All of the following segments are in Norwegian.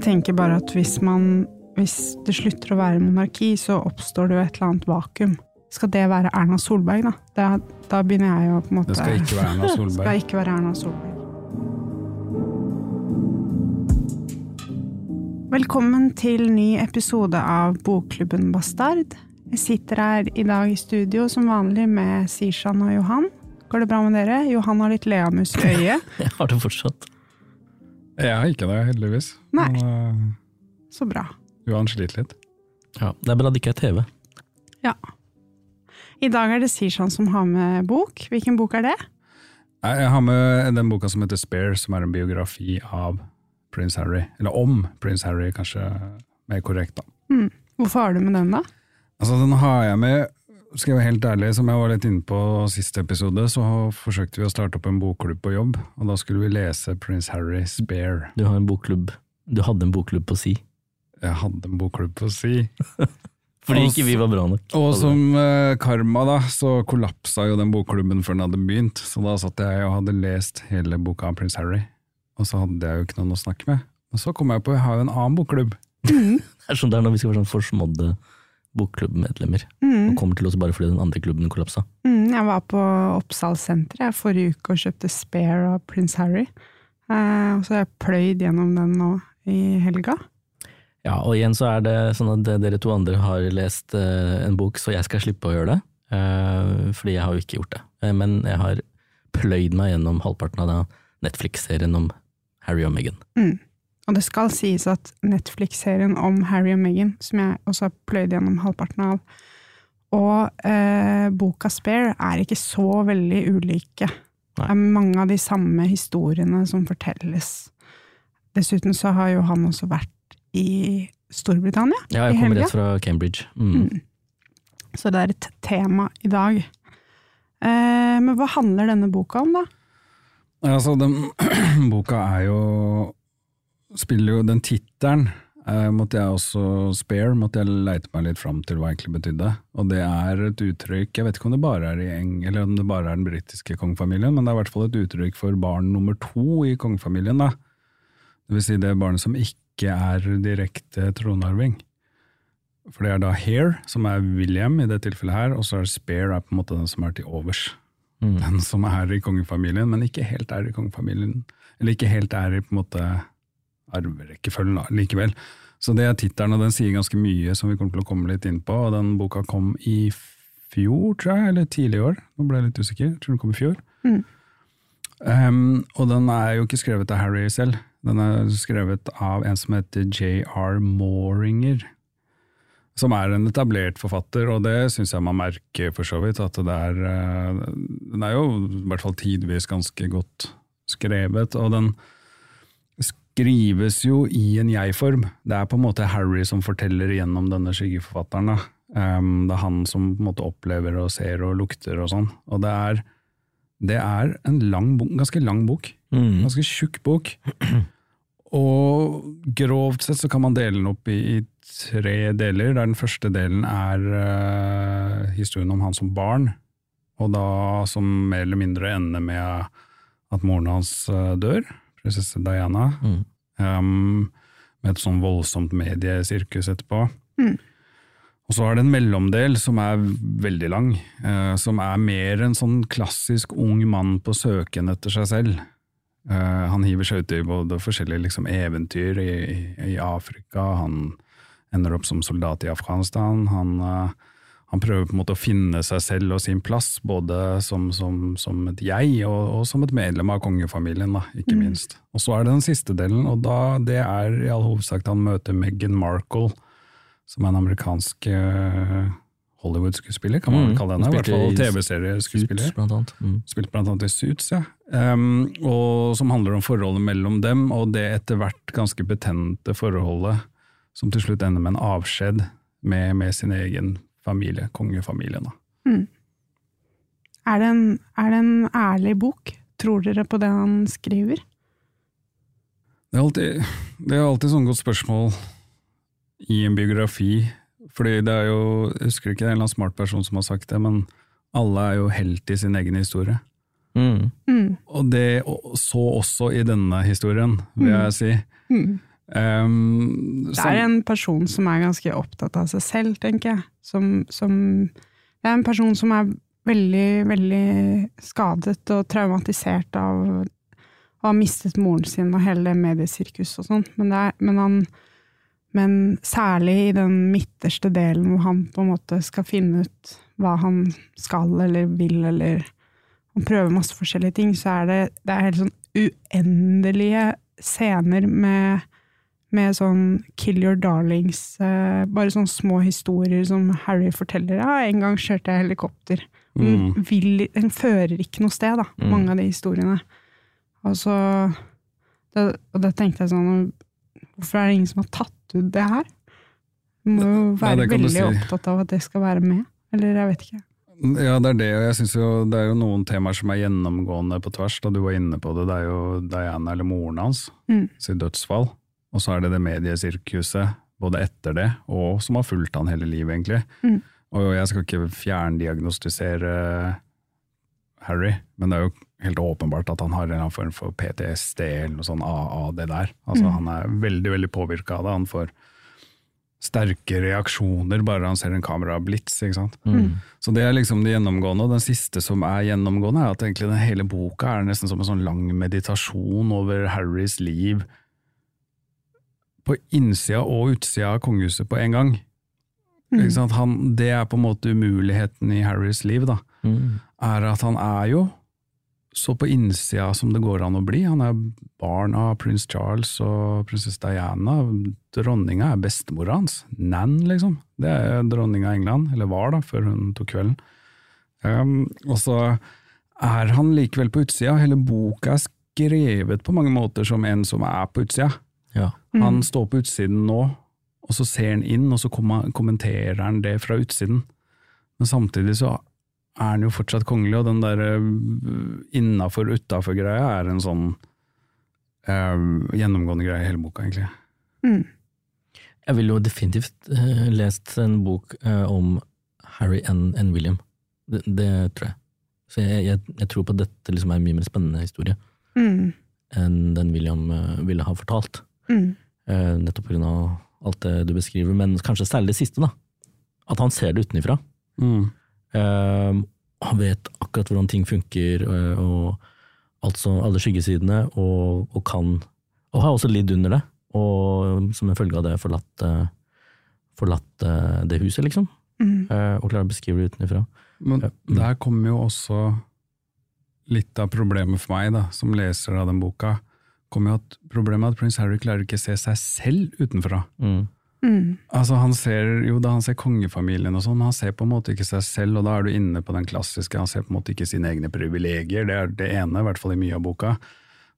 Jeg tenker bare at hvis man Hvis det slutter å være monarki, så oppstår det jo et eller annet vakuum. Skal det være Erna Solberg, da? Da, da begynner jeg jo på en måte Det skal ikke være Erna Solberg. skal ikke være Erna Solberg. Velkommen til ny episode av Bokklubben Bastard. Jeg sitter her i dag i studio som vanlig med Sishan og Johan. Går det bra med dere? Johan har litt leamus i øyet. Jeg har det fortsatt. Jeg har ikke det, heldigvis. Nei. Men, uh, Så bra. Johan sliter litt. Ja, det er bra det ikke er TV. Ja. I dag er det Sishan som har med bok. Hvilken bok er det? Jeg har med den boka som heter Spare, som er en biografi av prins Harry. Eller om prins Harry, kanskje mer korrekt, da. Mm. Hvorfor har du med den, da? Altså, den har jeg med skal jeg være helt ærlig, som jeg var litt inne på siste episode, så forsøkte vi å starte opp en bokklubb på jobb, og da skulle vi lese Prince Harry Spare. Du har en bokklubb. Du hadde en bokklubb på si. Jeg hadde en bokklubb på si. Fordi ikke vi var bra nok. Og som uh, karma, da, så kollapsa jo den bokklubben før den hadde begynt. Så da satt jeg og hadde lest hele boka av prins Harry, og så hadde jeg jo ikke noen å snakke med. Og så kom jeg på at jeg har jo en annen bokklubb. Det er sånn det er når vi skal være sånn forsmådde bokklubbmedlemmer. Mm. Og kommer til oss bare fordi den andre klubben kollapsa. Mm, jeg var på Oppsalsenteret forrige uke og kjøpte Spare av Prince Harry. Eh, og så har jeg pløyd gjennom den nå i helga. Ja, og igjen så er det sånn at dere to andre har lest eh, en bok, så jeg skal slippe å gjøre det. eh, fordi jeg har jo ikke gjort det. Eh, men jeg har pløyd meg gjennom halvparten av Netflix-serien om Harry og Meghan. Mm. Og det skal sies at Netflix-serien om Harry og Meghan, som jeg også har pløyd gjennom halvparten av, og eh, boka Spare er ikke så veldig ulike. Det er mange av de samme historiene som fortelles. Dessuten så har jo han også vært i Storbritannia Ja, jeg kommer rett fra Cambridge. Mm. Mm. Så det er et tema i dag. Eh, men hva handler denne boka om, da? Altså, den boka er jo Spiller jo den tittelen eh, måtte jeg også spare, måtte jeg leite meg litt fram til hva egentlig betydde. Og det er et uttrykk, jeg vet ikke om det bare er i Eng, eller om det bare er den britiske kongefamilien, men det er i hvert fall et uttrykk for barn nummer to i kongefamilien, da. Det vil si det barnet som ikke er direkte tronarving. For det er da Hare, som er William i det tilfellet her, og så er Spare er på en måte den som er til overs. Mm. Den som er i kongefamilien, men ikke helt er i kongefamilien. Eller ikke helt er i på en måte arverekkefølgen likevel. Så det er tittelen, og den sier ganske mye som vi kommer til å komme litt inn på. Og den boka kom i fjor, tror jeg, eller tidlig i år. Nå ble jeg litt usikker. Jeg tror den kom i fjor. Mm. Um, og den er jo ikke skrevet av Harry selv. Den er skrevet av en som heter J.R. Moringer. Som er en etablert forfatter, og det syns jeg man merker for så vidt. At det er eh, Den er jo i hvert fall tidvis ganske godt skrevet, og den skrives jo i en jeg-form. Det er på en måte Harry som forteller gjennom denne skyggeforfatteren. Um, det er han som på en måte opplever og ser og lukter og sånn. Og det er, det er en lang bok, ganske lang bok. Mm. Ganske tjukk bok. Og grovt sett så kan man dele den opp i, i tre deler, der den første delen er uh, historien om han som barn. og da som mer eller mindre ender med at moren hans eh, dør, prinsesse Diana, Mm. Um, med et sånn voldsomt mediesirkus etterpå. Mm. Og så er det en mellomdel som er veldig lang, uh, som er mer en sånn klassisk ung mann på søken etter seg selv. Uh, han hiver seg ut i både forskjellige liksom, eventyr i, i, Afrika, han ender opp som soldat i Afghanistan, han, eh, han prøver på en måte å finne seg selv og sin plass, både som, som, som et jeg og, og som et medlem av kongefamilien, da, ikke minst. Og så er det den siste delen, og da, det er i all hovedsak da han møter Meghan Markle, som er en amerikansk eh, Hollywood-skuespiller, kan man Mm, kalle henne. I hvert fall TV-serieskuespiller. Blant annet. Mm. Spilte blant annet i Suits, ja. Um, og som handler om forholdet mellom dem, og det etter hvert ganske betente forholdet som til slutt ender med en avskjed med, med sin egen familie, kongefamilien. Da. Er det, en, er det en ærlig bok? Tror dere på det han skriver? Det er alltid, det er alltid sånn godt spørsmål i en biografi, fordi det er jo, jeg husker ikke det er en eller annen smart person som har sagt det, men alle er jo helt i sin egen historie. Mm. Mm. Og det så også i denne historien, vil jeg si. Mm. Um, Det er en person som er ganske opptatt av seg selv, tenker jeg. Som, som Det er en person som er veldig, veldig skadet og traumatisert av å ha mistet moren sin og hele det mediesirkuset og sånn. Men, men han Men særlig i den midterste delen hvor han på en måte skal finne ut hva han skal eller vil, eller Han prøver masse forskjellige ting, så er det, det er helt sånn uendelige scener med med sånn kill your darlings, eh, bare sånne små historier som Harry forteller. Ja, en gang kjørte jeg helikopter. Den, Mm. vil, den fører ikke noe sted, da, Mm. mange av de historiene. Og så det, Og da tenkte jeg sånn Hvorfor er det ingen som har tatt ut det her? Du må jo være det veldig si. opptatt av at det skal være med. Eller jeg vet ikke. Ja, det er det, og jeg synes jo det er jo noen temaer som er gjennomgående på tvers, da du var inne på det. Det er jo Diana, eller moren hans, Mm. sitt dødsfall. Og så er det det mediesirkuset, både etter det, og som har fulgt han hele livet, egentlig. Mm. Og jeg skal ikke fjerndiagnostisere Harry, men det er jo helt åpenbart at han har en eller annen form for PTSD eller noe sånn av det der. Altså, Mm. Han er veldig, veldig påvirka av det. Han får sterke reaksjoner bare han ser en kamerablits, ikke sant. Mm. Så det er liksom det gjennomgående, og den siste som er gjennomgående, er at egentlig den hele boka er nesten som en sånn lang meditasjon over Harrys liv på innsida og utsida av kongehuset på en gang. Mm. Ikke sant? Han, det er på en måte umuligheten i Harrys liv, da. Mm. Er at han er jo så på innsida som det går an å bli. Han er barn av prins Charles og prinsesse Diana. Dronninga er bestemora hans. Nan, liksom. Det er dronninga av England, eller var da, før hun tok kvelden. Um, og så er han likevel på utsida. Hele boka er skrevet på mange måter som en som er på utsida. Ja. Mm. Han står på utsiden nå, og så ser han inn, og så kommenterer han det fra utsiden. Men samtidig så er han jo fortsatt kongelig, og den der innafor-utafor-greia er en sånn uh, gjennomgående greie i hele boka, egentlig. Mm. Jeg ville jo definitivt uh, lest en bok uh, om Harry and, and William. Det, det tror jeg. Så jeg, jeg, jeg tror på at dette liksom er en mye mer spennende historie Mm. enn den William eh, ville ha fortalt. Mm. Eh, nettopp av alt det du beskriver, men kanskje særlig det siste. da. At han ser det utenifra. Mm. Uh, han vet akkurat hvordan ting funker, eh, og altså alle skyggesidene, og, og kan Og har også lidd under det, og som en følge av det forlatt, forlatt det huset, liksom. Mm. Eh, og klarer å beskrive det utenifra. Men. Mm. der kommer jo også litt av problemet for meg, da, som leser av den boka. Kommer jo at Problemet er at prins Harry klarer ikke å se seg selv utenfra. Mm. Mm. Altså han ser jo da han ser kongefamilien og sånn, han ser på en måte ikke seg selv, og da er du inne på den klassiske, han ser på en måte ikke sine egne privilegier, det er det ene, i hvert fall i mye av boka.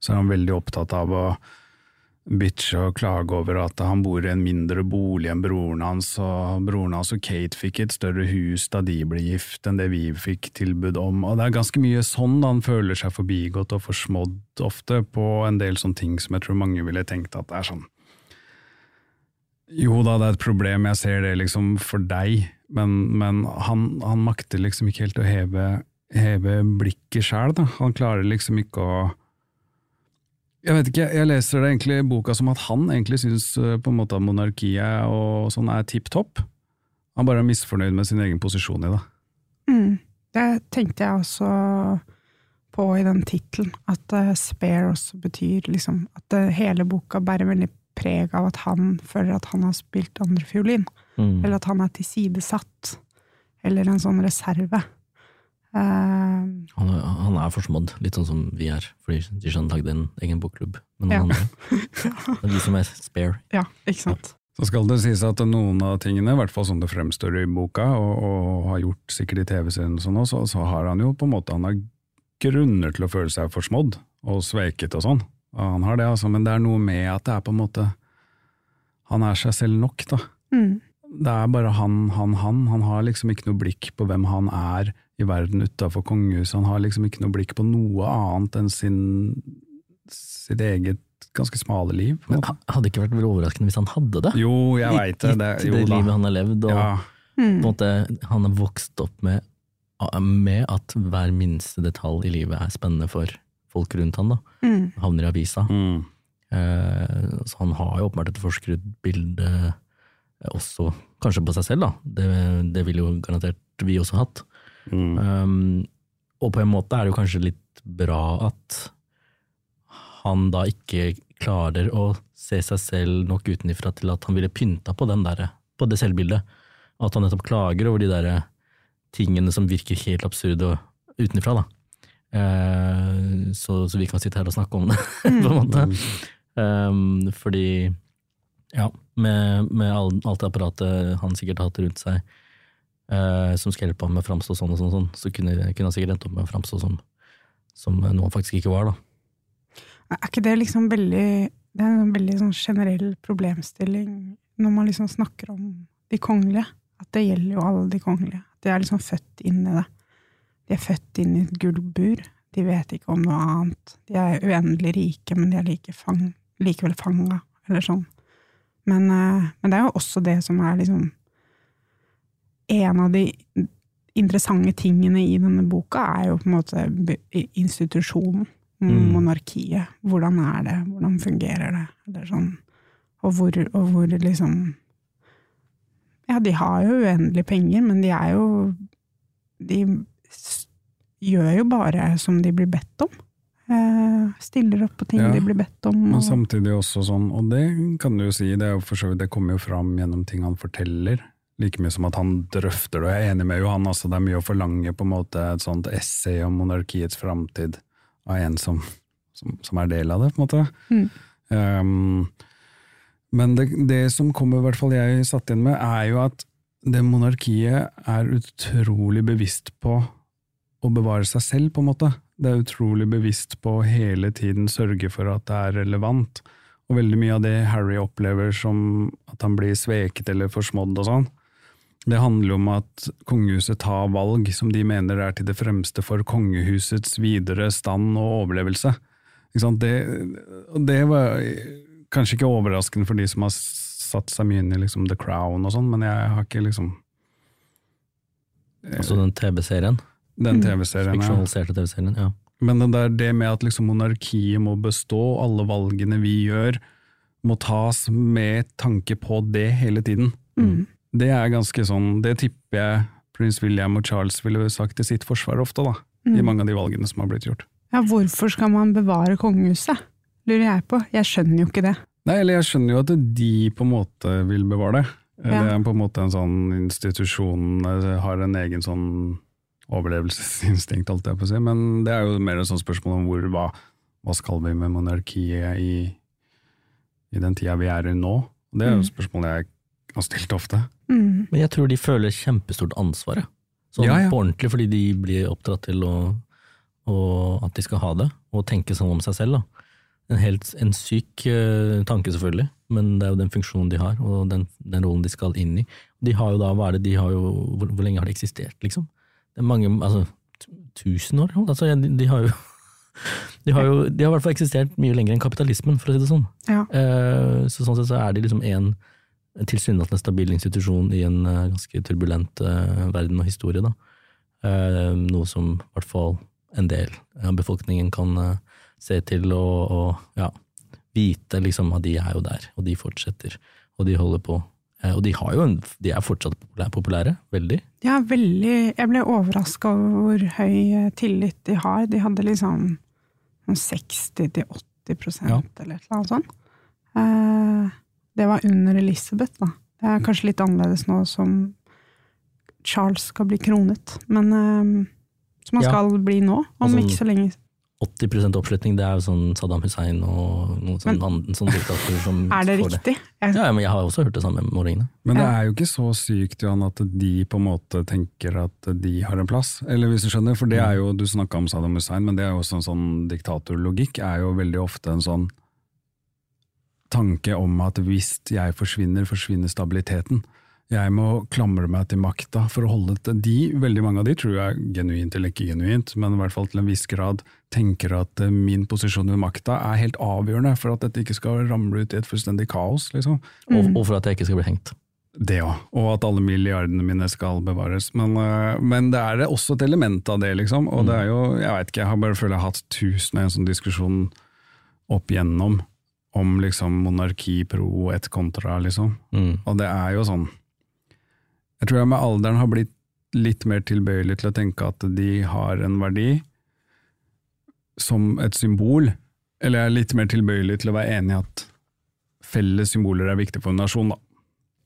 Så er han veldig opptatt av å bitche og klage over at han bor i en mindre bolig enn broren hans, og broren hans og Kate fikk et større hus da de ble gift enn det vi fikk tilbud om, og det er ganske mye sånn da han føler seg forbigått og forsmådd ofte på en del sånne ting som jeg tror mange ville tenkt at det er sånn jo da, det er et problem, jeg ser det liksom for deg, men, men han, han makter liksom ikke helt å heve heve blikket sjæl, da. Han klarer liksom ikke å Jeg vet ikke, jeg leser det egentlig i boka som at han egentlig syns eh, på en måte at monarkiet og sånn er tipp topp. Han bare er misfornøyd med sin egen posisjon i det. Mm. Det tenkte jeg også på i den tittelen, at uh, spare også betyr liksom at uh, hele boka bærer veldig preg av at han føler at han har spilt andrefiolin, Mm. eller at han er tilsidesatt, eller en sånn reserve. Eh, Han, er- han er forsmådd, litt sånn som vi er, fordi Dishan lagde en egen bokklubb med noen Ja. andre. Det er de som er spare. ja, ikke sant. Så skal det sies at noen av tingene, i hvert fall som det fremstår i boka, og, og har gjort sikkert i TV-serien og sånn også, så har han jo på en måte han har grunner til å føle seg forsmådd og sveket og sånn. Og han har det, altså, men det er noe med at det er på en måte Han er seg selv nok, da. Mm. Det er bare han, han, han. Han har liksom ikke noe blikk på hvem han er i verden utafor kongehuset. Han har liksom ikke noe blikk på noe annet enn sin, sitt eget ganske smale liv. Men hadde ikke vært overraskende hvis han hadde det? Jo, jeg veit det. det jo det livet han har levd, og Ja. på en Mm. måte, han har vokst opp med, med at hver minste detalj i livet er spennende for folk rundt han. da. Mm. Havner i avisa. Mm. Eh, så han har jo åpenbart et forskrudd bilde eh, også, kanskje på seg selv, da. Det, det ville jo garantert vi også hatt. Mm. Um, og på en måte er det jo kanskje litt bra at han da ikke klarer å se seg selv nok utenifra til at han ville pynta på den der, på det selvbildet. At han nettopp klager over de der tingene som virker helt absurde utenifra, da. Eh, så, så vi kan sitte her og snakke om det, på en måte. Um, fordi, ja, med, med all, alt det apparatet han sikkert har hatt rundt seg, eh, som skal hjelpe ham med å framstå sånn og sånn, og sånn, så kunne, kunne han sikkert endt opp med å framstå som, som noe han faktisk ikke var, da. Er ikke det liksom veldig Det er en sånn veldig sånn generell problemstilling når man liksom snakker om de kongelige. At det gjelder jo alle de kongelige. De er liksom født inn i det. De er født inn i et gullbur. De vet ikke om noe annet. De er uendelig rike, men de er like fang, likevel fanga, eller sånn. Men, eh, men det er jo også det som er liksom En av de interessante tingene i denne boka er jo på en måte institusjonen Mm. monarkiet. Hvordan er det? Hvordan fungerer det? Eller sånn. Og hvor, og hvor liksom Ja, de har jo uendelig penger, men de er jo De gjør jo bare som de blir bedt om. Eh, stiller opp på ting Ja, de blir bedt om. Men Og, samtidig også sånn, og det kan du jo si, det, er jo for så vidt, det kommer jo fram gjennom ting han forteller, like mye som at han drøfter det, og jeg er enig med Johan, altså det er mye å forlange på en måte et sånt essay om monarkiets framtid av en som, som, som er del av det, på en måte. Mm. Um, men det, det som kommer i hvert fall jeg satt inn med, er jo at det monarkiet er utrolig bevisst på å bevare seg selv, på en måte. Det er utrolig bevisst på å hele tiden sørge for at det er relevant. Og veldig mye av det Harry opplever som at han blir sveket eller forsmådd og sånn, det handler om at kongehuset tar valg som de mener er til det fremste for kongehusets videre stand og overlevelse. Ikke sant? Det, det var kanskje ikke overraskende for de som har satt seg mye inn i liksom The Crown og sånn, men jeg har ikke liksom Altså den TV-serien. Den Mm. TV-serien. ja. TV-serien, ja. Men det der det med at liksom monarkiet må bestå, alle valgene vi gjør, må tas med tanke på det hele tiden. mm, Det er ganske sånn, det tipper jeg prins William og Charles ville sagt til sitt forsvar ofte, da. I mm. mange av de valgene som har blitt gjort. Ja, hvorfor skal man bevare kongehuset? Lurer jeg på. Jeg skjønner jo ikke det. Nei, eller jeg skjønner jo at de på en måte vil bevare det. Ja. Det er på en måte en sånn institusjon, eh, har en egen sånn overlevelsesinstinkt, alt jeg på å si. Men det er jo mer et sånt spørsmål om hvor, hva, hva skal vi med monarkiet i, i den tida vi er i nå? Det er jo et spørsmål jeg har stilt ofte. Mm. Men jeg tror de føler kjempestort ansvar, sånn Ja, ja. på ordentlig, fordi de blir oppdratt til å, å, at de skal ha det, og tenke sånn om seg selv. Da. En helt en syk uh, tanke, selvfølgelig, men det er jo den funksjonen de har, og den, den rollen de skal inn i. De har jo da, hva er det, de har jo, hvor, hvor lenge har de eksistert, liksom? Det er mange, altså tusen år? Altså, de, de har jo de har jo de har i hvert fall eksistert mye lenger enn kapitalismen, for å si det sånn. Ja. Eh, Så sånn sett så er de liksom en tilsynelatende stabil institusjon i en eh, ganske turbulent eh, verden og historie, da. Eh, noe som i hvert fall en del av befolkningen kan se til og, og ja, vite liksom at de er jo der, og de fortsetter, og de holder på. Og de, har jo en, de er fortsatt populære, veldig. Ja, veldig Jeg ble overraska over hvor høy tillit de har. De hadde liksom sånn 60-80 Ja. eller et eller annet sånt. Det var under Elisabeth, da. Det er kanskje litt annerledes nå som Charles skal bli kronet, men eh, som han Ja. skal bli nå, om Altså, ikke så lenge. 80% oppslutning, det er jo sånn Saddam Hussein og noen sånn, annen- sånn diktator som Er det riktig? Det. Ja, men jeg har også hørt det samme med målingene. Men det er jo ikke så sykt Johan, at de på en måte tenker at de har en plass, eller hvis du skjønner, for det er jo, du snakka om Saddam Hussein, men det er jo også en sånn diktatorlogikk, er jo veldig ofte en sånn tanke om at hvis jeg forsvinner, forsvinner stabiliteten. Jeg må klamre meg til makta for å holde til de, veldig mange av de tror jeg genuint eller ikke genuint, men i hvert fall til en viss grad tenker at eh, min posisjon ved makta er helt avgjørende for at dette ikke skal ramle ut i et fullstendig kaos, liksom. Og, og for at jeg ikke skal bli hengt. Det òg, og at alle milliardene mine skal bevares. Men, øh, men det er også et element av det, liksom. Og det er jo, jeg veit ikke, jeg har bare følt jeg har hatt tusen av en sånn diskusjon opp igjennom om liksom monarki pro et kontra, liksom. Mm. Og det er jo sånn Jeg tror jeg med alderen har blitt litt mer tilbøyelig til å tenke at de har en verdi som et symbol, eller jeg er litt mer tilbøyelig til å være enig i at felles symboler er viktig for en nasjon, da.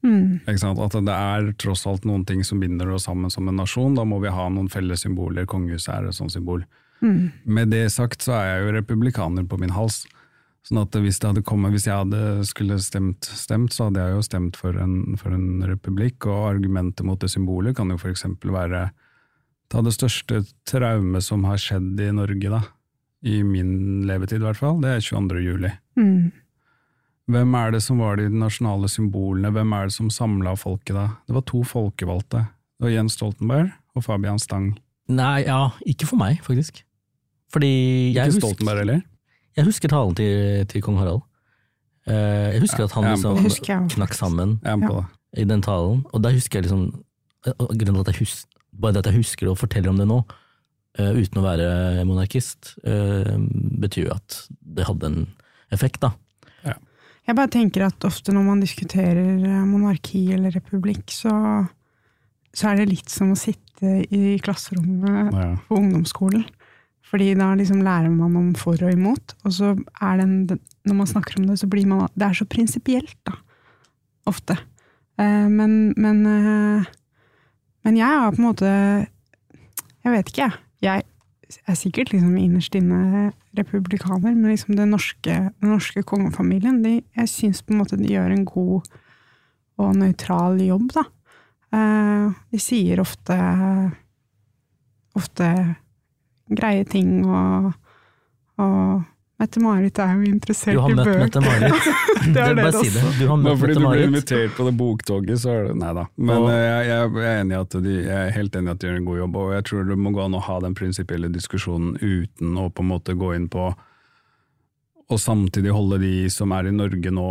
mm, Ikke sant? At det er tross alt noen ting som binder oss sammen som en nasjon. Da må vi ha noen felles symboler. Kongehuset er et sånt symbol. mm, Med det sagt så er jeg jo republikaner på min hals. Sånn at hvis, det hadde kommet, hvis jeg hadde skulle stemt, stemt, så hadde jeg jo stemt for en, for en republikk. Og argumentet mot det symbolet kan jo eksempel være ta det største traumet som har skjedd i Norge, da. I min levetid, i hvert fall. Det er 22. juli. mm. Hvem er det som var de nasjonale symbolene, hvem er det som samla folket da? Det var to folkevalgte. Det var Jens Stoltenberg og Fabian Stang. Nei, ja, ikke for meg, faktisk. Fordi jeg Ikke Stoltenberg heller? Jeg husker talen til, til kong Harald. Eh, jeg husker at han er liksom. Husker knakk sammen i den talen, og da husker jeg liksom Grunnen til at jeg husker, bare det at jeg husker og forteller om det nå, eh, uten å være monarkist, eh, betyr jo at det hadde en effekt, da. Jeg bare tenker at ofte når man diskuterer eh, monarki eller republikk, så, så er det litt som å sitte i klasserommet Ja. på ungdomsskolen. Fordi da liksom lærer man om for og imot, og så er den, når man snakker om det, så blir man Det er så prinsipielt, da. Ofte. Eh, men, men eh, Men jeg har på en måte Jeg vet ikke, jeg. Jeg er sikkert liksom innerst inne republikaner, men liksom den norske, den norske kongefamilien, de, jeg syns på en måte de gjør en god og nøytral jobb, da. Eh, de sier ofte ofte greie ting, og, og Mette-Marit er jo interessert Du har møtt. Mette-Marit. Det er det Bare si det. Du har møtt Mette Marit. fordi du blir invitert på det boktoget, så er det Nei da. Men eh, jeg, jeg, jeg er enig at de, jeg er helt enig i at de gjør en god jobb, og jeg tror det må gå an å ha den prinsipielle diskusjonen uten å på en måte gå inn på Og samtidig holde de som er i Norge nå,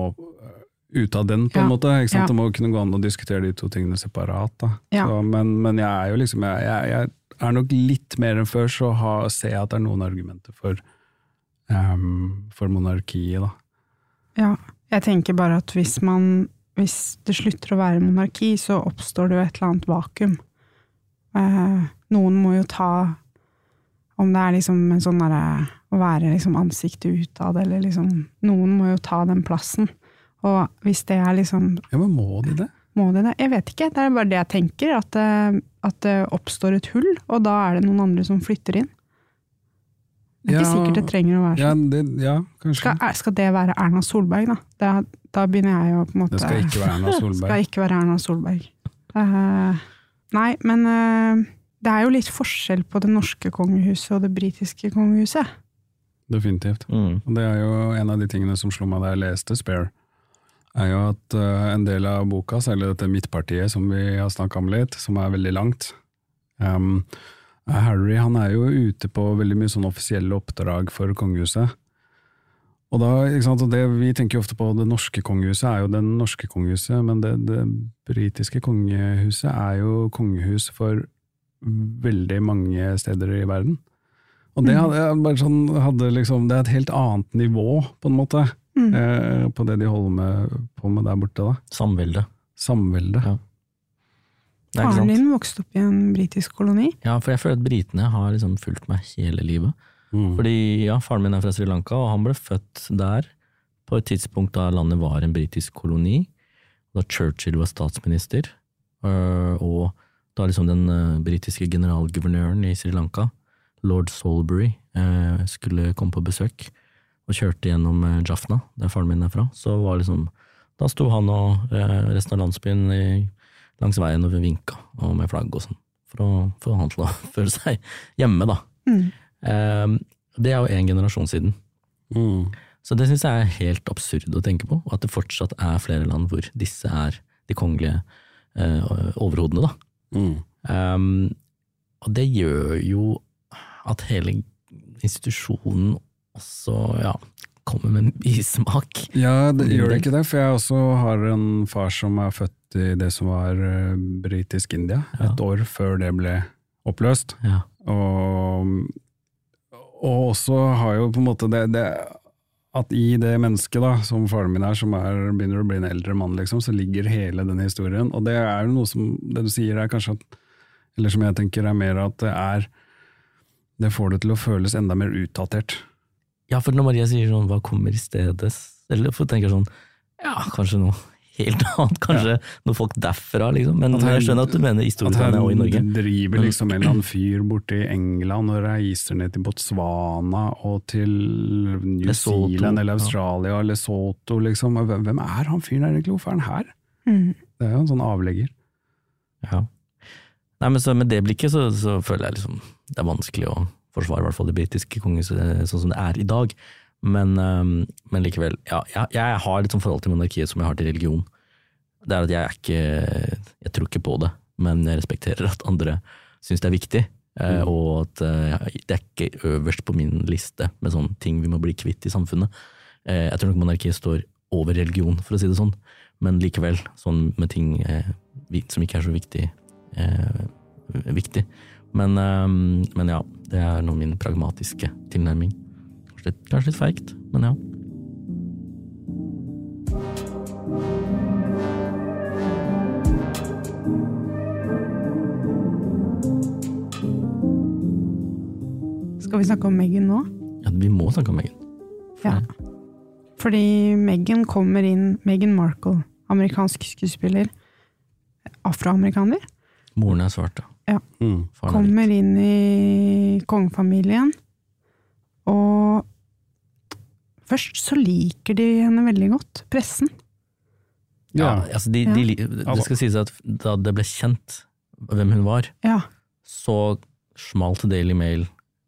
eh, ute av den, på en Ja. måte. Ikke sant? Ja. Det må kunne gå an å diskutere de to tingene separat. Da. Ja. Så, men, men jeg er jo liksom jeg, jeg, jeg er nok litt mer enn før, så ha, ser jeg at det er noen argumenter for, um, for monarkiet, da. Ja, jeg tenker bare at hvis man hvis det slutter å være monarki, så oppstår det jo et eller annet vakuum. Uh, noen må jo ta Om det er liksom en sånn derre Å være liksom ansiktet utad, eller liksom Noen må jo ta den plassen. Og hvis det er liksom Ja, men må de det? Må de det? Jeg vet ikke, det er bare det jeg tenker. At det, at det oppstår et hull, og da er det noen andre som flytter inn. Det er ikke sikkert det trenger å være Ja, sånn. det, ja. Skal, skal det være Erna Solberg, da? Da, da begynner jeg jo på en måte Det skal ikke være Erna Solberg. Skal ikke være Erna Solberg. Uh, nei, men uh, det er jo litt forskjell på det norske kongehuset og det britiske kongehuset. Definitivt. Mm. Og det er jo en av de tingene som slo meg da jeg leste Spare, er jo at eh, en del av boka, særlig dette midtpartiet som vi har snakka om litt, som er veldig langt um, Harry han er jo ute på veldig mye sånn offisielle oppdrag for kongehuset. Og da, ikke sant, det, Vi tenker jo ofte på det norske kongehuset er jo det norske kongehuset, men det, det britiske kongehuset er jo kongehus for veldig mange steder i verden. Og det Mm. hadde, bare sånn, hadde liksom, det er et helt annet nivå, på en måte, Mm. eh, på det de holder med, på med der borte. da. Samvelde. Samvelde. Ja. Faren din vokste opp i en britisk koloni. Ja, for jeg føler at britene har liksom fulgt meg hele livet. Mm. Fordi ja, faren min er fra Sri Lanka, og han ble født der på et tidspunkt da landet var en britisk koloni, da Churchill var statsminister, øh, og da liksom den øh, britiske generalguvernøren i Sri Lanka, lord Salisbury, øh, skulle komme på besøk, og kjørte gjennom Jafna, Jaffna, der faren min er fra, så var liksom, da sto han og øh, resten av landsbyen i, langs veien og vinka, og med flagg og sånn, for å få han til å føle seg hjemme da. Mm. Eh, det er jo en generasjon siden. Mm. Så det syns jeg er helt absurd å tenke på, og at det fortsatt er flere land hvor disse er de kongelige eh, overhodene, da. Mm. Um, og det gjør jo at hele institusjonen også ja, kommer med en bismak. Ja, det gjør det ikke det, for jeg også har en far som er født i det som var uh, britisk India, Ja. et år før det ble oppløst. Ja. Og, og også har jo på en måte det, det at i det mennesket da, som faren min er, som er, begynner å bli en eldre mann, liksom, så ligger hele den historien. Og det er jo noe som det du sier er kanskje at Eller som jeg tenker er mer at det er Det får det til å føles enda mer utdatert. Ja, for når Maria sier sånn 'hva kommer i stedet', eller for tenker sånn ja, kanskje noe helt annet, kanskje noe folk derfra, liksom. Men her- jeg skjønner at du mener i Storbritannia og i Norge. At han driver liksom en eller annen fyr borte i England og reiser ned til Botswana og til New Lesotho, Zealand eller ja. Australia og Lesotho, liksom. Hvem er han fyren der egentlig? Hvorfor er han her? Mm. Det er jo en sånn avlegger. Ja. Nei, men så med det blikket så, så føler jeg liksom det er vanskelig å forsvare i hvert fall det britiske kongehuset sånn som det er i dag. Men, men likevel, ja, jeg, jeg har litt sånn forhold til monarkiet som jeg har til religion. Det er at jeg er ikke Jeg tror ikke på det, men jeg respekterer at andre syns det er viktig. eh, Mm. Og at eh, det er ikke øverst på min liste med sånne ting vi må bli kvitt i samfunnet. Eh, Jeg tror nok monarkiet står over religion, for å si det sånn. Men likevel, sånn med ting eh, som ikke er så viktig. Eh, viktig. Men, eh, men ja, det er nå min pragmatiske tilnærming. Kanskje litt, kanskje litt feigt, men ja. Skal vi snakke om Meghan nå? ja vi må snakke om Meghan. Ja. Fordi Meghan kommer inn Meghan Markle, amerikansk skuespiller. Afroamerikaner. Moren er svart, ja. Mm. Er hvit. Kommer inn i kongefamilien. Og først så liker de henne veldig godt, pressen. Ja, Ja. altså de, de, de, det skal sies at da det ble kjent hvem hun var, Ja. så smalt Daily Mail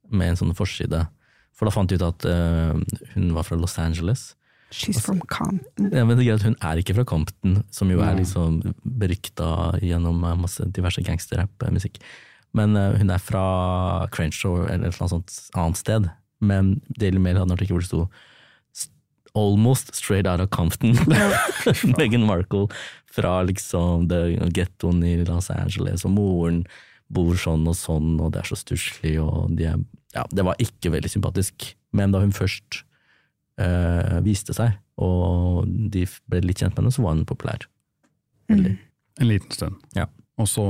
med en sånn forside. For da fant de ut at uh, hun var fra Los Angeles. She's from Compton. Ja, men det er greit hun er ikke fra Compton, som jo er liksom berykta gjennom eh, masse diverse gangsterrapp-musikk. Men uh, hun er fra Crenshaw eller et eller annet sånt annet sted. Men Daily Mail hadde en artikkel hvor det sto "S- Almost straight out of Compton. Meghan Markle fra liksom det gettoen i Los Angeles, og moren bor sånn og sånn, og det er så stusslig, og de er Ja, det var ikke veldig sympatisk. Men da hun først eh, viste seg, og de ble litt kjent med henne, så var hun populær. Veldig. En liten stund. Ja. Og så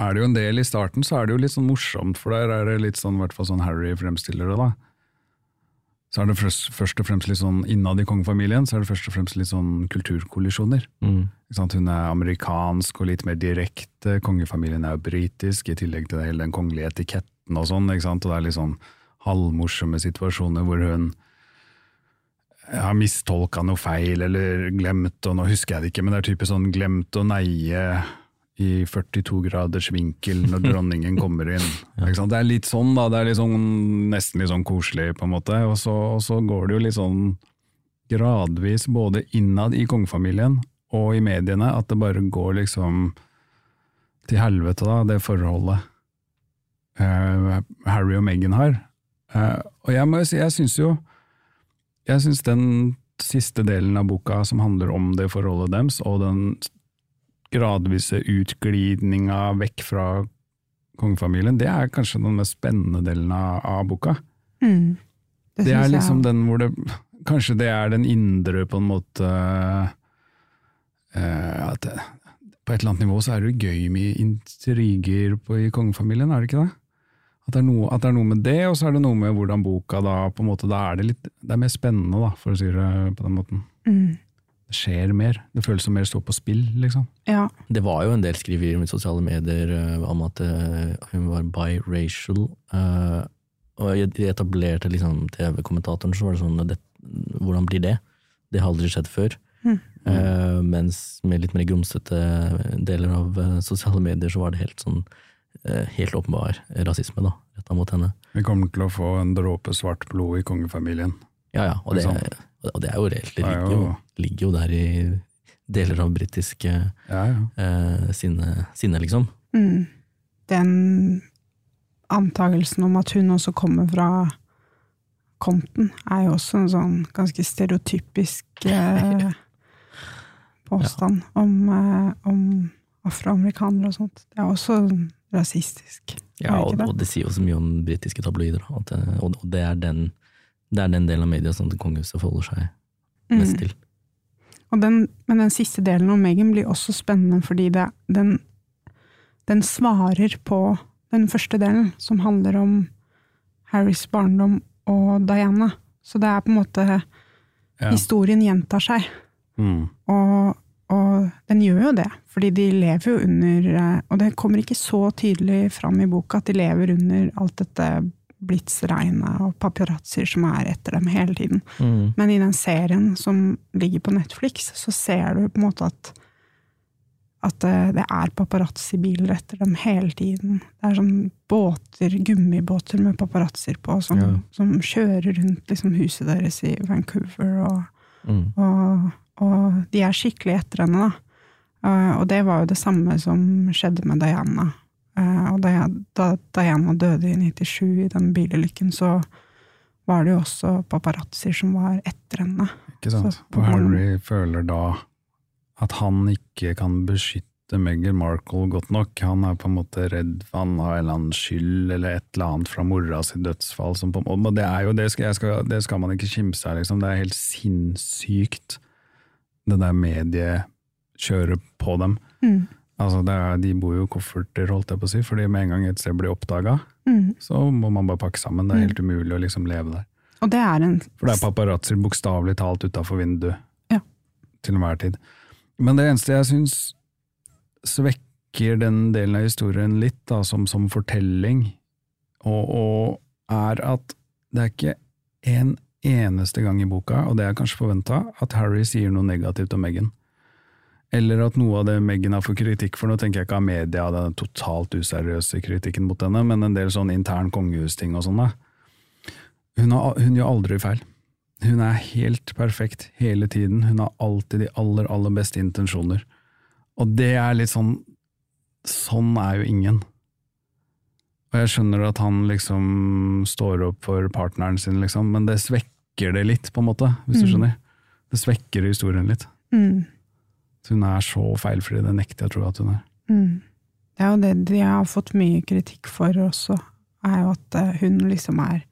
er det jo en del i starten, så er det jo litt sånn morsomt, for der er det litt sånn, i hvert fall sånn Harry fremstiller det, da. Så er det først, og fremst litt sånn innad i kongefamilien, så er det først og fremst litt sånn kulturkollisjoner. Mm. Ikke sant? Hun er amerikansk og litt mer direkte, kongefamilien er jo britisk, i tillegg til hele den kongelige etiketten og sånn, ikke sant? og det er litt sånn halvmorsomme situasjoner hvor hun har mistolka noe feil, eller glemt, og nå husker jeg det ikke, men det er typisk sånn glemt å neie i 42 graders vinkel når dronningen kommer inn. Det er litt sånn, da. Det er litt sånn, nesten litt sånn koselig, på en måte. Og så, og så går det jo litt sånn gradvis, både innad i kongefamilien og i mediene, at det bare går liksom til helvete, da, det forholdet uh, Harry og Meghan har. Uh, og jeg må jo si, jeg syns jo Jeg syns den siste delen av boka som handler om det forholdet deres, og den gradvise utglidninga vekk fra kongefamilien, det er kanskje den mest spennende delen av, av boka. Mm. Det, det, er jeg- liksom den hvor det Kanskje det er den indre, på en måte uh, at På et eller annet nivå så er det jo gøy med intriger på, i kongefamilien, er det ikke det? At det, er noe, at det er noe med det, og så er det noe med hvordan boka da på en måte, Da er det litt Det er mer spennende, da, for å si det på den måten. Mm. Det skjer mer. Det føles som mer står på spill, liksom. Ja. Det var jo en del skriverier i sosiale medier eh, om at eh, hun var biracial. eh, og de etablerte liksom TV-kommentatoren, så var det sånn det, Hvordan blir det? Det har aldri skjedd før. Mm. Eh, mens med litt mer grumsete deler av sosiale medier, så var det helt sånn helt åpenbar rasisme da, retta mot henne. Vi kommer til å få en dråpe svart blod i kongefamilien. Ja ja, og det, og det er jo reelt. Det er ligger jo, ligger jo der i deler av britisk Ja, ja. eh, sinne, sinne, liksom. Mm. Den antagelsen om at hun også kommer fra Compton, er jo også en sånn ganske stereotypisk eh, påstand om, eh, om afroamerikanere og sånt. Det er også rasistisk. Ja, og, det? og det sier jo så mye om britiske tabloider. At, det- og, og det, er den, det er den delen av media som kongehuset forholder seg mest Mm. til. Og den, men den siste delen om Meghan blir også spennende, fordi det, den, den svarer på den første delen, som handler om Harrys barndom og Diana. Så det er på en måte ja. Historien gjentar seg. Mm. Og, og den gjør jo det, fordi de lever jo under eh, Og det kommer ikke så tydelig fram i boka at de lever under alt dette blitsregnet og paparazzier som er etter dem hele tiden. Men i den serien som ligger på Netflix, så ser du på en måte at at det, det er paparazzi-biler etter dem hele tiden. Det er sånn båter, gummibåter med paparazzier på, som, Ja. som kjører rundt liksom, huset deres i Vancouver. Og, Mm. og, og de er skikkelig etter henne, da. Eh, og det var jo det samme som skjedde med Diana. Eh, og da, da Diana døde i 97 i den bilulykken, så var det jo også paparazzier som var etter henne. Ikke sant? Så Og Harry føler da at han ikke kan beskytte Meghan Markle godt nok. Han er på en måte redd for han har en eller annen skyld eller et eller annet fra mora sitt dødsfall. Som på, og det er jo det skal, skal, det skal man ikke kimse av, liksom. Det er helt sinnssykt, det der mediekjøret på dem. Mm. Altså er, de bor jo i kofferter, holdt jeg på å si, fordi med en gang et sted blir oppdaga, Mm. så må man bare pakke sammen. Det er helt umulig å liksom leve der. Og det er en For det er paparazzoer bokstavelig talt utafor vinduet. Ja. Til enhver tid. Men det eneste jeg syns svekker den delen av historien litt, da, som, som fortelling, og, og er at det er ikke en eneste gang i boka, og det er kanskje forventa, at Harry sier noe negativt om Meghan. Eller at noe av det Meghan har fått kritikk for, nå tenker jeg ikke av media, den totalt useriøse kritikken mot henne, men en del sånn intern kongehusting og sånn, da. Hun, har, hun gjør aldri feil. Hun er helt perfekt hele tiden. Hun har alltid de aller, aller beste intensjoner. Og det er litt sånn Sånn er jo ingen. Og jeg skjønner at han liksom står opp for partneren sin, liksom, men det svekker det litt, på en måte, hvis du Mm. skjønner. Det svekker historien litt. mm, Hun er så feilfri, det nekter jeg å tro at hun er. mm. Det er jo det de har fått mye kritikk for også, er jo at eh, hun liksom er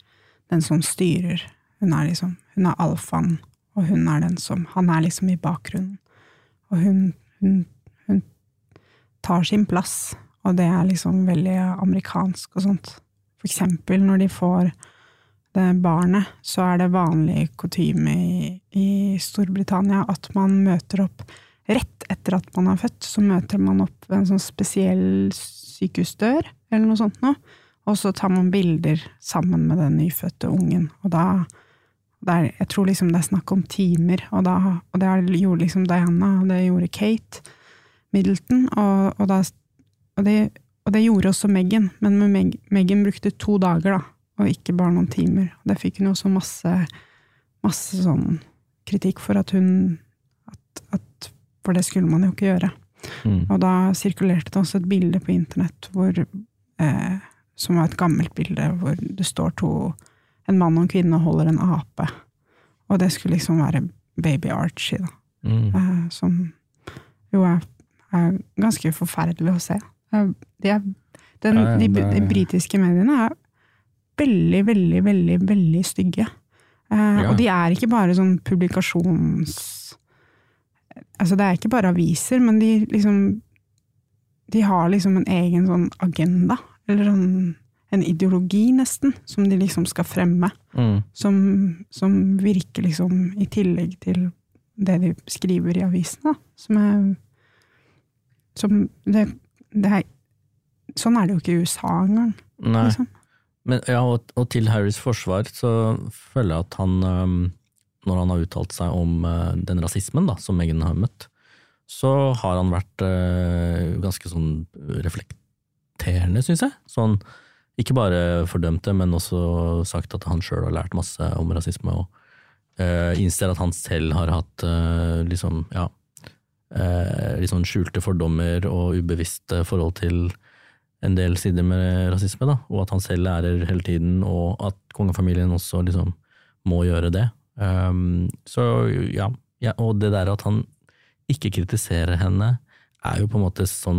den som styrer. Hun er liksom Hun er alfaen, og hun er den som Han er liksom i bakgrunnen. Og hun, hun, hun tar sin plass, og det er liksom veldig amerikansk og sånt. For eksempel når de får det barnet, så er det vanlig kutyme i, i Storbritannia at man møter opp rett etter at man er født, så møter man opp ved en sånn spesiell sykehusdør, eller noe sånt noe, og så tar man bilder sammen med den nyfødte ungen, og da er, Jeg tror liksom det er snakk om timer, og, da, og det gjorde liksom Diana, og det gjorde Kate Middleton, og, og, da, og, det, og det gjorde også Megan, men med Meg, Meghan brukte to dager, da, og ikke bare noen timer. Og det fikk hun også masse, masse sånn kritikk for at hun at, at, For det skulle man jo ikke gjøre. Mm. Og da sirkulerte det også et bilde på internett hvor, eh, som var et gammelt bilde, hvor det står to En mann og en kvinne holder en ape. Og det skulle liksom være baby Archie, da. Mm. Eh, som jo er, er ganske forferdelig å se. De er, Den, de, de britiske mediene er veldig, veldig, veldig, veldig stygge. Uh, Ja. Og de er ikke bare sånn publikasjons... Altså det er ikke bare aviser, men de liksom De har liksom en egen sånn agenda, eller sånn en ideologi nesten, som de liksom skal fremme. Mm. Som, som virker liksom i tillegg til det de skriver i avisene. da. Som er Som det er Sånn er det jo ikke i USA engang. Liksom. Men, ja, og, og til Harrys forsvar så føler jeg at han, når han har uttalt seg om øh, den rasismen da, som Meghan har møtt, så har han vært øh, ganske sånn reflekterende, syns jeg. Sånn, ikke bare fordømt det, men også sagt at han sjøl har lært masse om rasisme, og uh, innser at han selv har hatt uh, liksom, ja, litt sånn skjulte fordommer og ubevisste forhold til en del sider med rasisme, da, og at han selv lærer hele tiden, og at kongefamilien også liksom må gjøre det. Um, så ja, ja, og det der at han ikke kritiserer henne, er jo på en måte som,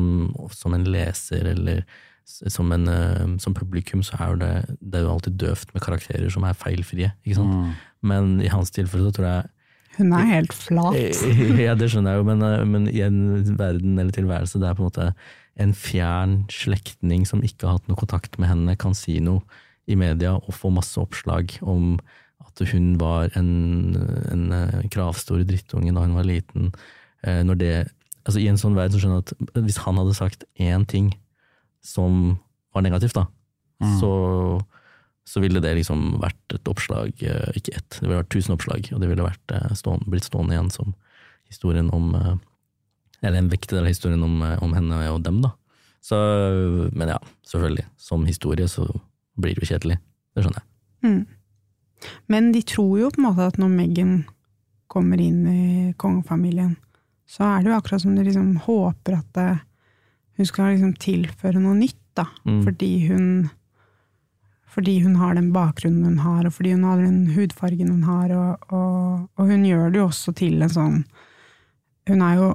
som en leser eller som, en, uh, som publikum, så er jo det, det er jo alltid døvt med karakterer som er feilfrie, ikke sant? Mm. Men i hans tilfelle så tror jeg Hun er helt flat. ja, det skjønner jeg jo, men, eh, men i en verden eller tilværelse der på en måte en fjern slektning som ikke har hatt noe kontakt med henne, kan si noe i media og få masse oppslag om at hun var en, en eh, kravstor drittunge da hun var liten. Eh, Når det, altså I en sånn verden så skjønner jeg at hvis han hadde sagt én ting som var negativt, da, Mm. så, så ville det liksom vært et oppslag, eh, ikke ett, det ville vært tusen oppslag, og det ville vært eh, stående, blitt stående igjen som historien om eh, Eller en viktig del av historien om, om henne og dem, da. Så, men ja, selvfølgelig. Som historie så blir det jo kjedelig. Det skjønner jeg. Mm. Men de tror jo på en måte at når Meghan kommer inn i kongefamilien, så er det jo akkurat som de liksom håper at det, hun skal liksom tilføre noe nytt, da. Mm. Fordi hun fordi hun har den bakgrunnen hun har, og fordi hun har den hudfargen hun har, og, og, og hun gjør det jo også til en sånn Hun er jo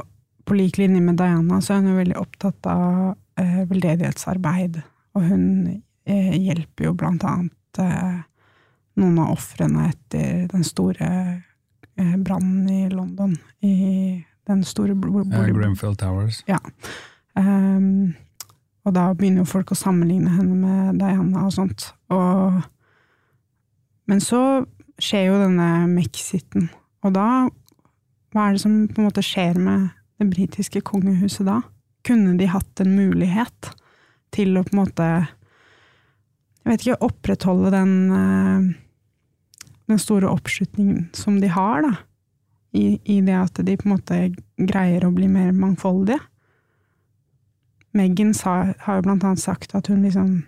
på lik linje med Diana, så er hun jo veldig opptatt av eh, veldedighetsarbeid, og hun eh, hjelper jo blant annet eh, noen av ofrene etter den store eh, brannen i London, i den store bl- bl- Ja, bolig- Grenfell Towers. Ehm, og da begynner jo folk å sammenligne henne med Diana og sånt. Og, men så skjer jo denne Mexiten, og da Hva er det som på en måte skjer med det britiske kongehuset da? Kunne de hatt en mulighet til å på en måte Jeg vet ikke, opprettholde den eh, den store oppslutningen som de har, da. I, I det at de på en måte greier å bli mer mangfoldige. Meghan sa, har jo blant annet sagt at hun liksom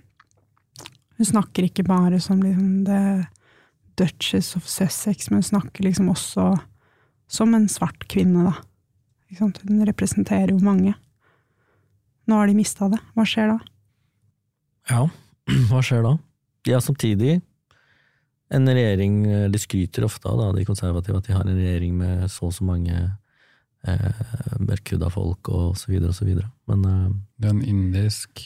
Hun snakker ikke bare som liksom the Duchess of Sussex, men hun snakker liksom også som en svart kvinne, da. Hun representerer jo mange. Nå har de mista det. Hva skjer da? Ja, hva skjer da? De har samtidig en regjering De skryter ofte av, de konservative, at de har en regjering med så og så mange eh, mørkhuda folk, og så videre og så videre. Men eh, Det er en indisk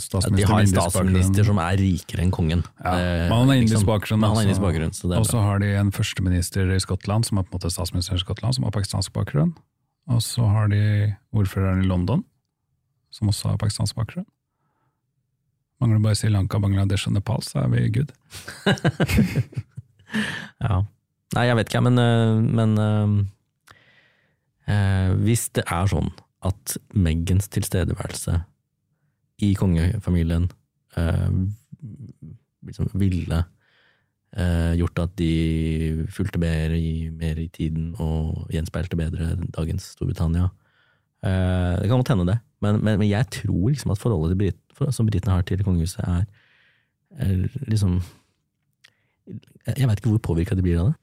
statsminister. de har en statsminister som er rikere enn kongen. ja, Eh, men han har indisk liksom. bakgrunn. Også. indisk bakgrunn, er Og så har de en førsteminister i Skottland, som er på en måte statsminister i Skottland, som har pakistansk bakgrunn. Og så har de ordføreren i London, som også har pakistansk bakgrunn. Mangler bare Sri Lanka, Bangladesh og Nepal, så er vi good. Ja. Nei, jeg vet ikke, men, men eh, hvis det er sånn at Meggens tilstedeværelse i kongefamilien eh, liksom ville eh, gjort at de fulgte mer i, mer i tiden og gjenspeilte bedre dagens Storbritannia. Eh, det kan godt hende det, men, men, men jeg tror liksom at forholdet Brit, som britene har til kongehuset, er, er liksom Jeg vet ikke hvor påvirka de blir av det.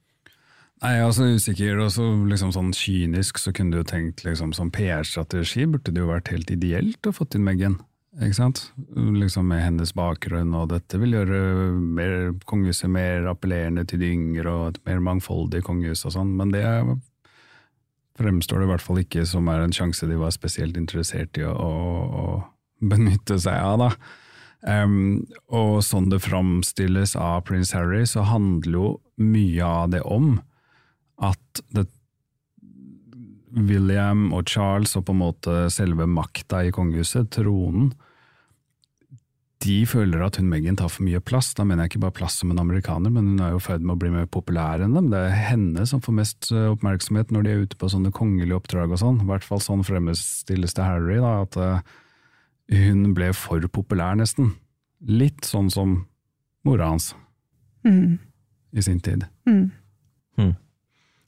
Nei, også usikker, og så liksom sånn kynisk så kunne du jo tenkt liksom som PR-strategi burde det jo vært helt ideelt å fått inn Meghan. Ikke sant? Liksom med hennes bakgrunn, og dette vil gjøre mer, kongehuset mer appellerende til de yngre, og et mer mangfoldig kongehus og sånn, men det fremstår det i hvert fall ikke som er en sjanse de var spesielt interessert i å, å, å benytte seg av, da. Um, og sånn det framstilles av prins Harry, så handler jo mye av det om at det, William og Charles og på en måte selve makta i kongehuset, tronen, de føler at hun Meghan tar for mye plass. Da mener jeg ikke bare plass som en amerikaner, men hun er jo i ferd med å bli mer populær enn dem. Det er henne som får mest eh, oppmerksomhet når de er ute på sånne kongelige oppdrag og sånn. I hvert fall sånn fremstilles det Harry, da, at eh, hun ble for populær, nesten. Litt sånn som mora hans Mm. i sin tid. Mm.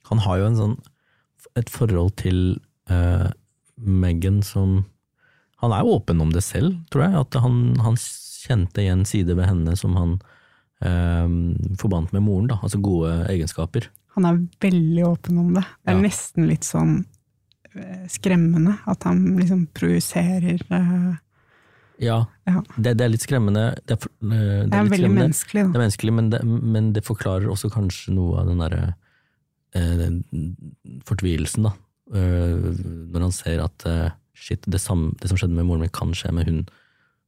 Han har jo en sånn, et forhold til uh, Meghan som Han er jo åpen om det selv, tror jeg. At han, han kjente igjen sider ved henne som han uh, forbandt med moren. Da, altså gode egenskaper. Han er veldig åpen om det. Det er Ja. nesten litt sånn eh, skremmende at han liksom projiserer uh, Ja, Ja. Det, det er litt skremmende. Det er, det er, det er veldig menneskelig, Det er menneskelig, men men det forklarer også kanskje noe av den derre fortvilelsen, da. Eh, når han ser at eh, shit, det, samme, det som skjedde med moren min, kan skje med hun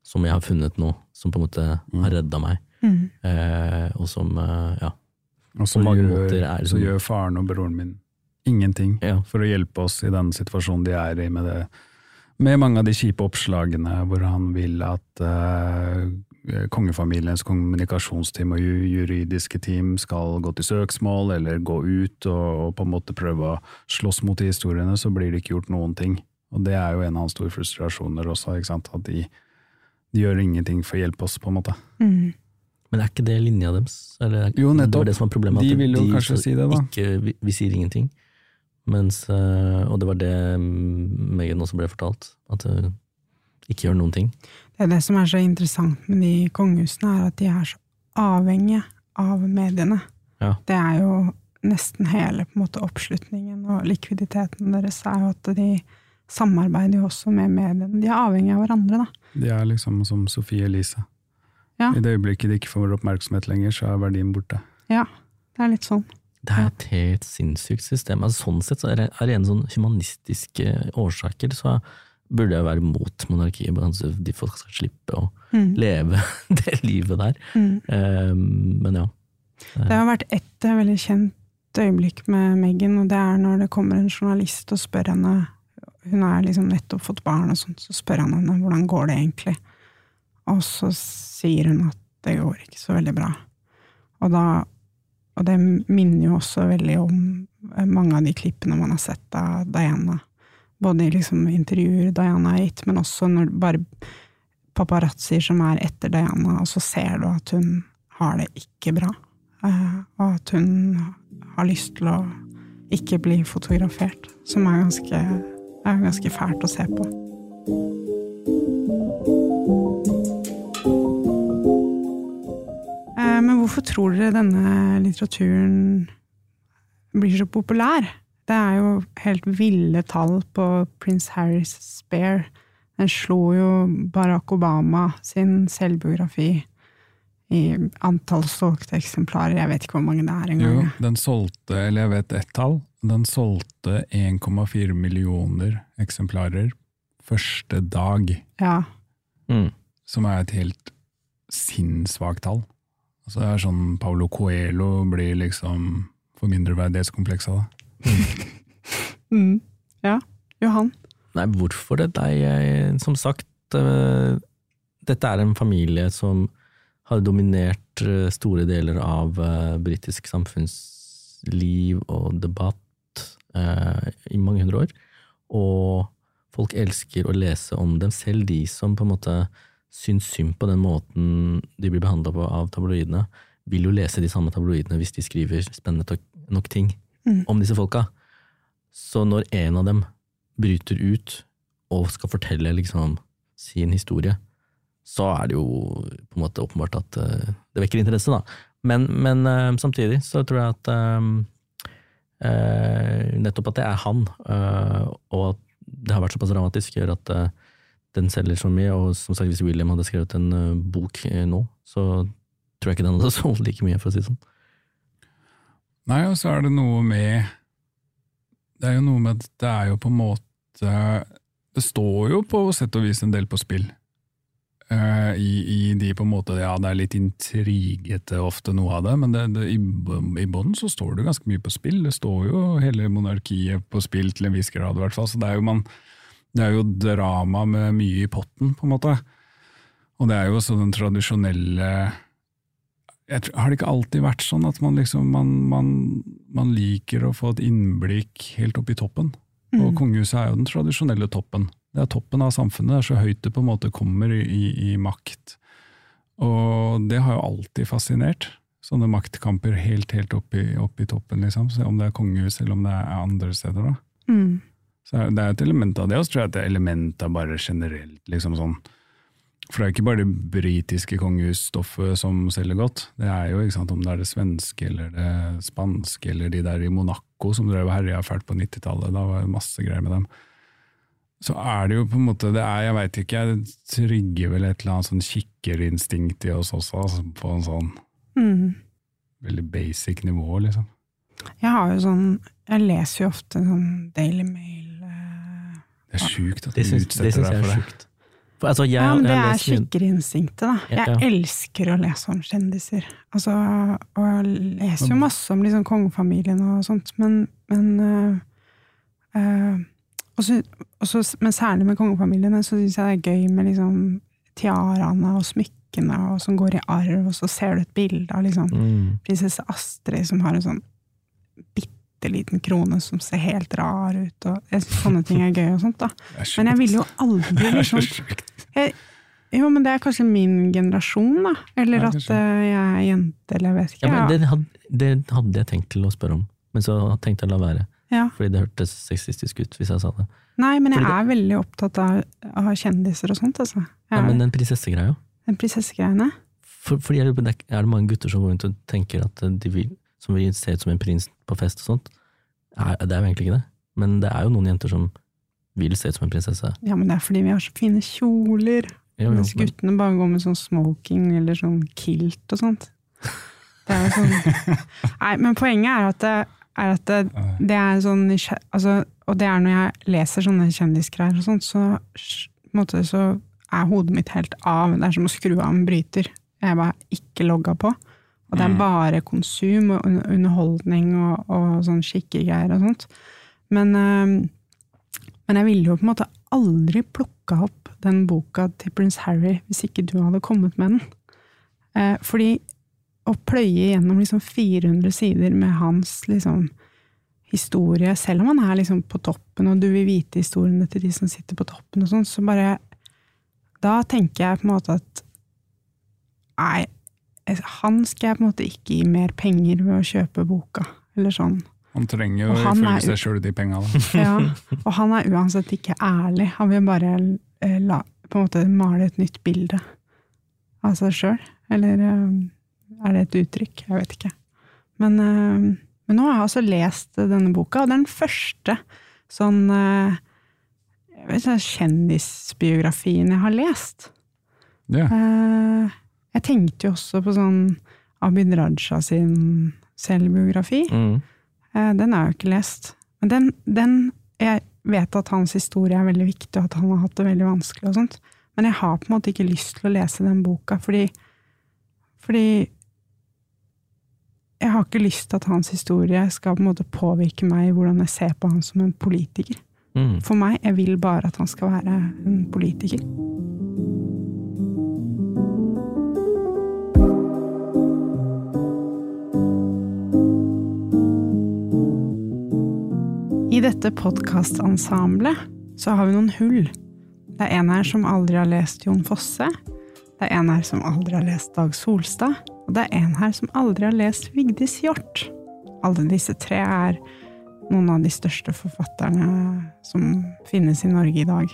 som jeg har funnet nå, som på en måte har redda meg. Mm. Eh, og som, eh, ja. Og så mange gjør, måter er så gjør faren og broren min ingenting Ja. for å hjelpe oss i den situasjonen de er i, med, det, med mange av de kjipe oppslagene hvor han vil at eh, kongefamiliens kommunikasjonsteam og juridiske team skal gå til søksmål eller gå ut og, og på en måte prøve å slåss mot de historiene, så blir det ikke gjort noen ting. Og det er jo en av hans store frustrasjoner også, ikke sant? at de, de gjør ingenting for å hjelpe oss, på en måte. Mm. Men er ikke det linja deres? Eller, er- Jo, Det nettopp. var det som var problemet. De vil jo kanskje så si det, da. Ikke, vi, vi sier ingenting. Mens, eh, og det var det mm, Megan også ble fortalt. At uh, ikke gjør noen ting. Det er det som er så interessant med de kongehusene, er at de er så avhengige av mediene. Ja. Det er jo nesten hele på en måte, oppslutningen og likviditeten deres er jo at de samarbeider jo også med mediene. De er avhengige av hverandre, da. De er liksom som Sofie Elise. Ja. I det øyeblikket de ikke får oppmerksomhet lenger, så er verdien borte. Ja, det er litt sånn. Det er et helt sinnssykt system. Altså, sånn sett så er det rene en sånn humanistiske årsaker, så burde jeg være mot monarkiet. bare at De folk skal slippe å Mm. leve det livet der. Mm. Eh, men ja. Det har vært ett eh, veldig kjent øyeblikk med Meghan, og det er når det kommer en journalist og spør henne Hun har liksom nettopp fått barn, og sånt, så spør han henne hvordan går det egentlig. Og så sier hun at det går ikke så veldig bra. Og, da, og det minner jo også veldig om eh, mange av de klippene man har sett av Diana. Både i liksom intervjuer Diana har gitt, men også når bare paparazzier som er etter Diana, og så ser du at hun har det ikke bra. Eh, og at hun har lyst til å ikke bli fotografert. Som er ganske, er ganske fælt å se på. Eh, men hvorfor tror dere denne litteraturen blir så populær? Det er jo helt ville tall på Prince Harrys Spare. Den slo jo Barack Obama sin selvbiografi i antall solgte eksemplarer. Jeg vet ikke hvor mange det er engang. Jo, den solgte, eller jeg vet ett tall, den solgte 1,4 millioner eksemplarer første dag, Ja. Mm. som er et helt sinnssvakt tall. Altså det er sånn Paulo Coelho blir liksom for mindreverdighetskompleks av det. Mm. ja. Johan? Nei, hvorfor det? Jeg, som sagt, eh, dette er en familie som har dominert eh, store deler av uh, britisk samfunnsliv og debatt eh, i mange hundre år. Og folk elsker å lese om dem, selv de som på en måte syns synd på den måten de blir behandla på av tabloidene, vil jo lese de samme tabloidene hvis de skriver spennende nok ting Mm. om disse folka. Så når en av dem bryter ut og skal fortelle liksom sin historie, så er det jo på en måte åpenbart at uh, det vekker interesse, da. Men, men uh, samtidig så tror jeg at uh, nettopp at det er han, og at det har vært såpass dramatisk, gjør at den selger så mye. Og som sagt, hvis William hadde skrevet en bok nå, så tror jeg ikke den hadde solgt like mye, for å si det sånn. Nei, og så er det noe med Det er jo noe med at det er jo på en måte Det står jo på sett og vis en del på spill. eh, i, i de på en måte Ja, det er litt intrigete ofte, noe av det, men det, det, i, i bånn så står det ganske mye på spill. Det står jo hele monarkiet på spill til en viss grad, i hvert fall. Så det er jo, man, det er jo drama med mye i potten, på en måte. Og det er jo også den tradisjonelle jeg Har det ikke alltid vært sånn at man liksom man, man, man liker å få et innblikk helt opp i toppen? Og Mm. kongehuset er jo den tradisjonelle toppen. Det er toppen av samfunnet, det er så høyt det på en måte kommer i, i, i makt. Og det har jo alltid fascinert. Sånne maktkamper helt, helt opp i, opp i toppen, liksom. Så om det er kongehus eller om det er andre steder, da. Mm. Så det er et element av det, og så tror jeg at det er element av bare generelt, liksom sånn For det er jo ikke bare det britiske kongehusstoffet som selger godt. Det er jo ikke sant, om det er det svenske eller det spanske eller de der i Monaco som drev og herja fælt på 90-tallet. Da var det masse greier med dem. Så er det jo på en måte det er, Jeg veit ikke, jeg trygger vel et eller annet sånn kikkerinstinkt i oss også, altså, på en sånn Mm. veldig basic nivå, liksom. Jeg har jo sånn Jeg leser jo ofte sånn Daily Mail eh, Det er sjukt at du utsetter deg for er det. Altså, jeg, Ja, men det er kikkerinstinktet, da. Ja, Jeg ja. elsker å lese om kjendiser. Altså, og jeg leser jo masse om liksom kongefamilien og sånt, men, men øh, øh, også, også, Men særlig med kongefamiliene så syns jeg det er gøy med liksom tiaraene og smykkene og som går i arv, og så ser du et bilde av liksom Mm. prinsesse Astrid som har en sånn bitte liten krone som ser helt rar ut, og jeg sånne ting er gøy og sånt, da. Er Men jeg ville vil jo aldri Det er så liksom jo, men det er kanskje min generasjon, da. Eller Ja, at eh, jeg er jente, eller jeg vet ikke. Ja, men det, hadde, det hadde jeg tenkt til å spørre om, men så tenkte jeg å la være. Ja. Fordi det hørtes sexistisk ut hvis jeg sa det. Nei, men jeg Fordi er veldig opptatt av, av kjendiser og sånt, altså. Jeg, Ja, men den prinsessegreia, Den prinsessegreiene. for, fordi jeg det er er det mange gutter som går rundt og tenker at de vil, som vil se ut som en prins på fest og sånt? Er, det er jo egentlig ikke det. Men det er jo noen jenter som vil se ut som en prinsesse. Ja, men det er fordi vi har så fine kjoler. Ja, jo, Mens guttene bare går med sånn smoking eller sånn kilt og sånt. Det er jo sånn Nei, men poenget er at det er, at det, det er sånn altså, Og det er når jeg leser sånne kjendisgreier og sånt, så, på en måte, så er hodet mitt helt av. Det er som å skru av en bryter. Jeg er bare ikke logga på. Og det er bare konsum og underholdning og, og sånn skikkegreier og sånt. Men, øhm, men jeg ville jo på en måte aldri plukka opp den boka til prins Harry hvis ikke du hadde kommet med den. Eh, fordi å pløye gjennom liksom 400 sider med hans liksom, historie, selv om han er liksom på toppen, og du vil vite historiene til de som sitter på toppen og sånn, så bare Da tenker jeg på en måte at Nei, han skal jeg på en måte ikke gi mer penger ved å kjøpe boka, eller sånn. Han trenger jo ifølge seg sjøl de penga. Ja, og han er uansett ikke ærlig. Han vil bare eh, la, på en måte male et nytt bilde av seg sjøl. Eller eh, er det et uttrykk? Jeg vet ikke. Men, eh, men nå har jeg altså lest denne boka, og det er den første sånn kjendisbiografien jeg har lest. Ja. Jeg tenkte jo også på sånn Abid Raja sin selvbiografi. Mm. Eh, Den jeg jo ikke lest. Men den, den Jeg vet at hans historie er veldig viktig, og at han har hatt det veldig vanskelig og sånt. Men jeg har på en måte ikke lyst til å lese den boka, fordi Fordi jeg har ikke lyst til at hans historie skal på en måte påvirke meg i hvordan jeg ser på han som en politiker. Mm. For meg, jeg vil bare at han skal være en politiker. I dette podkastensemblet så har vi noen hull. Det er en her som aldri har lest Jon Fosse. Det er en her som aldri har lest Dag Solstad. Og det er en her som aldri har lest Vigdis Hjort. Alle disse tre er noen av de største forfatterne som finnes i Norge i dag.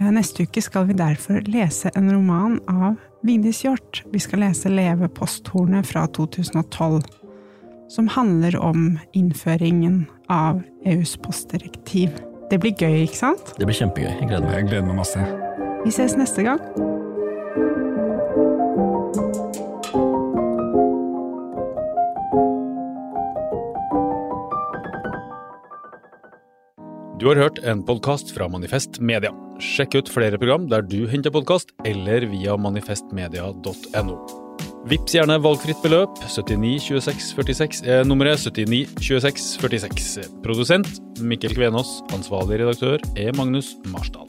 Eh, Neste uke skal vi derfor lese en roman av Vigdis Hjort. Vi skal lese Leve posthornet fra 2012, som handler om innføringen av EUs postdirektiv. Det blir gøy, ikke sant? Det blir kjempegøy. Jeg gleder meg. Jeg gleder meg masse. Vi ses neste gang. Du har hørt en podkast fra Manifest Media. Sjekk ut flere program der du henter podkast, eller via manifestmedia.no. Vips gjerne valgfritt beløp. 79 26 46 er nummeret 79 26 46. Produsent Mikkel Kvenås. Ansvarlig redaktør er Magnus Marsdal.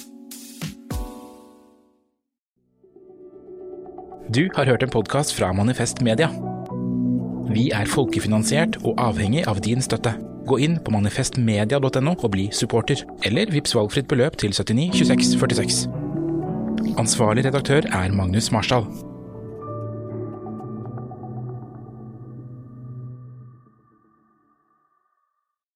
Du har hørt en podkast fra Manifest Media. Vi er folkefinansiert og avhengig av din støtte. Gå inn på manifestmedia.no og bli supporter, eller vips valgfritt beløp til 79 26 46. Ansvarlig redaktør er Magnus Marsdal.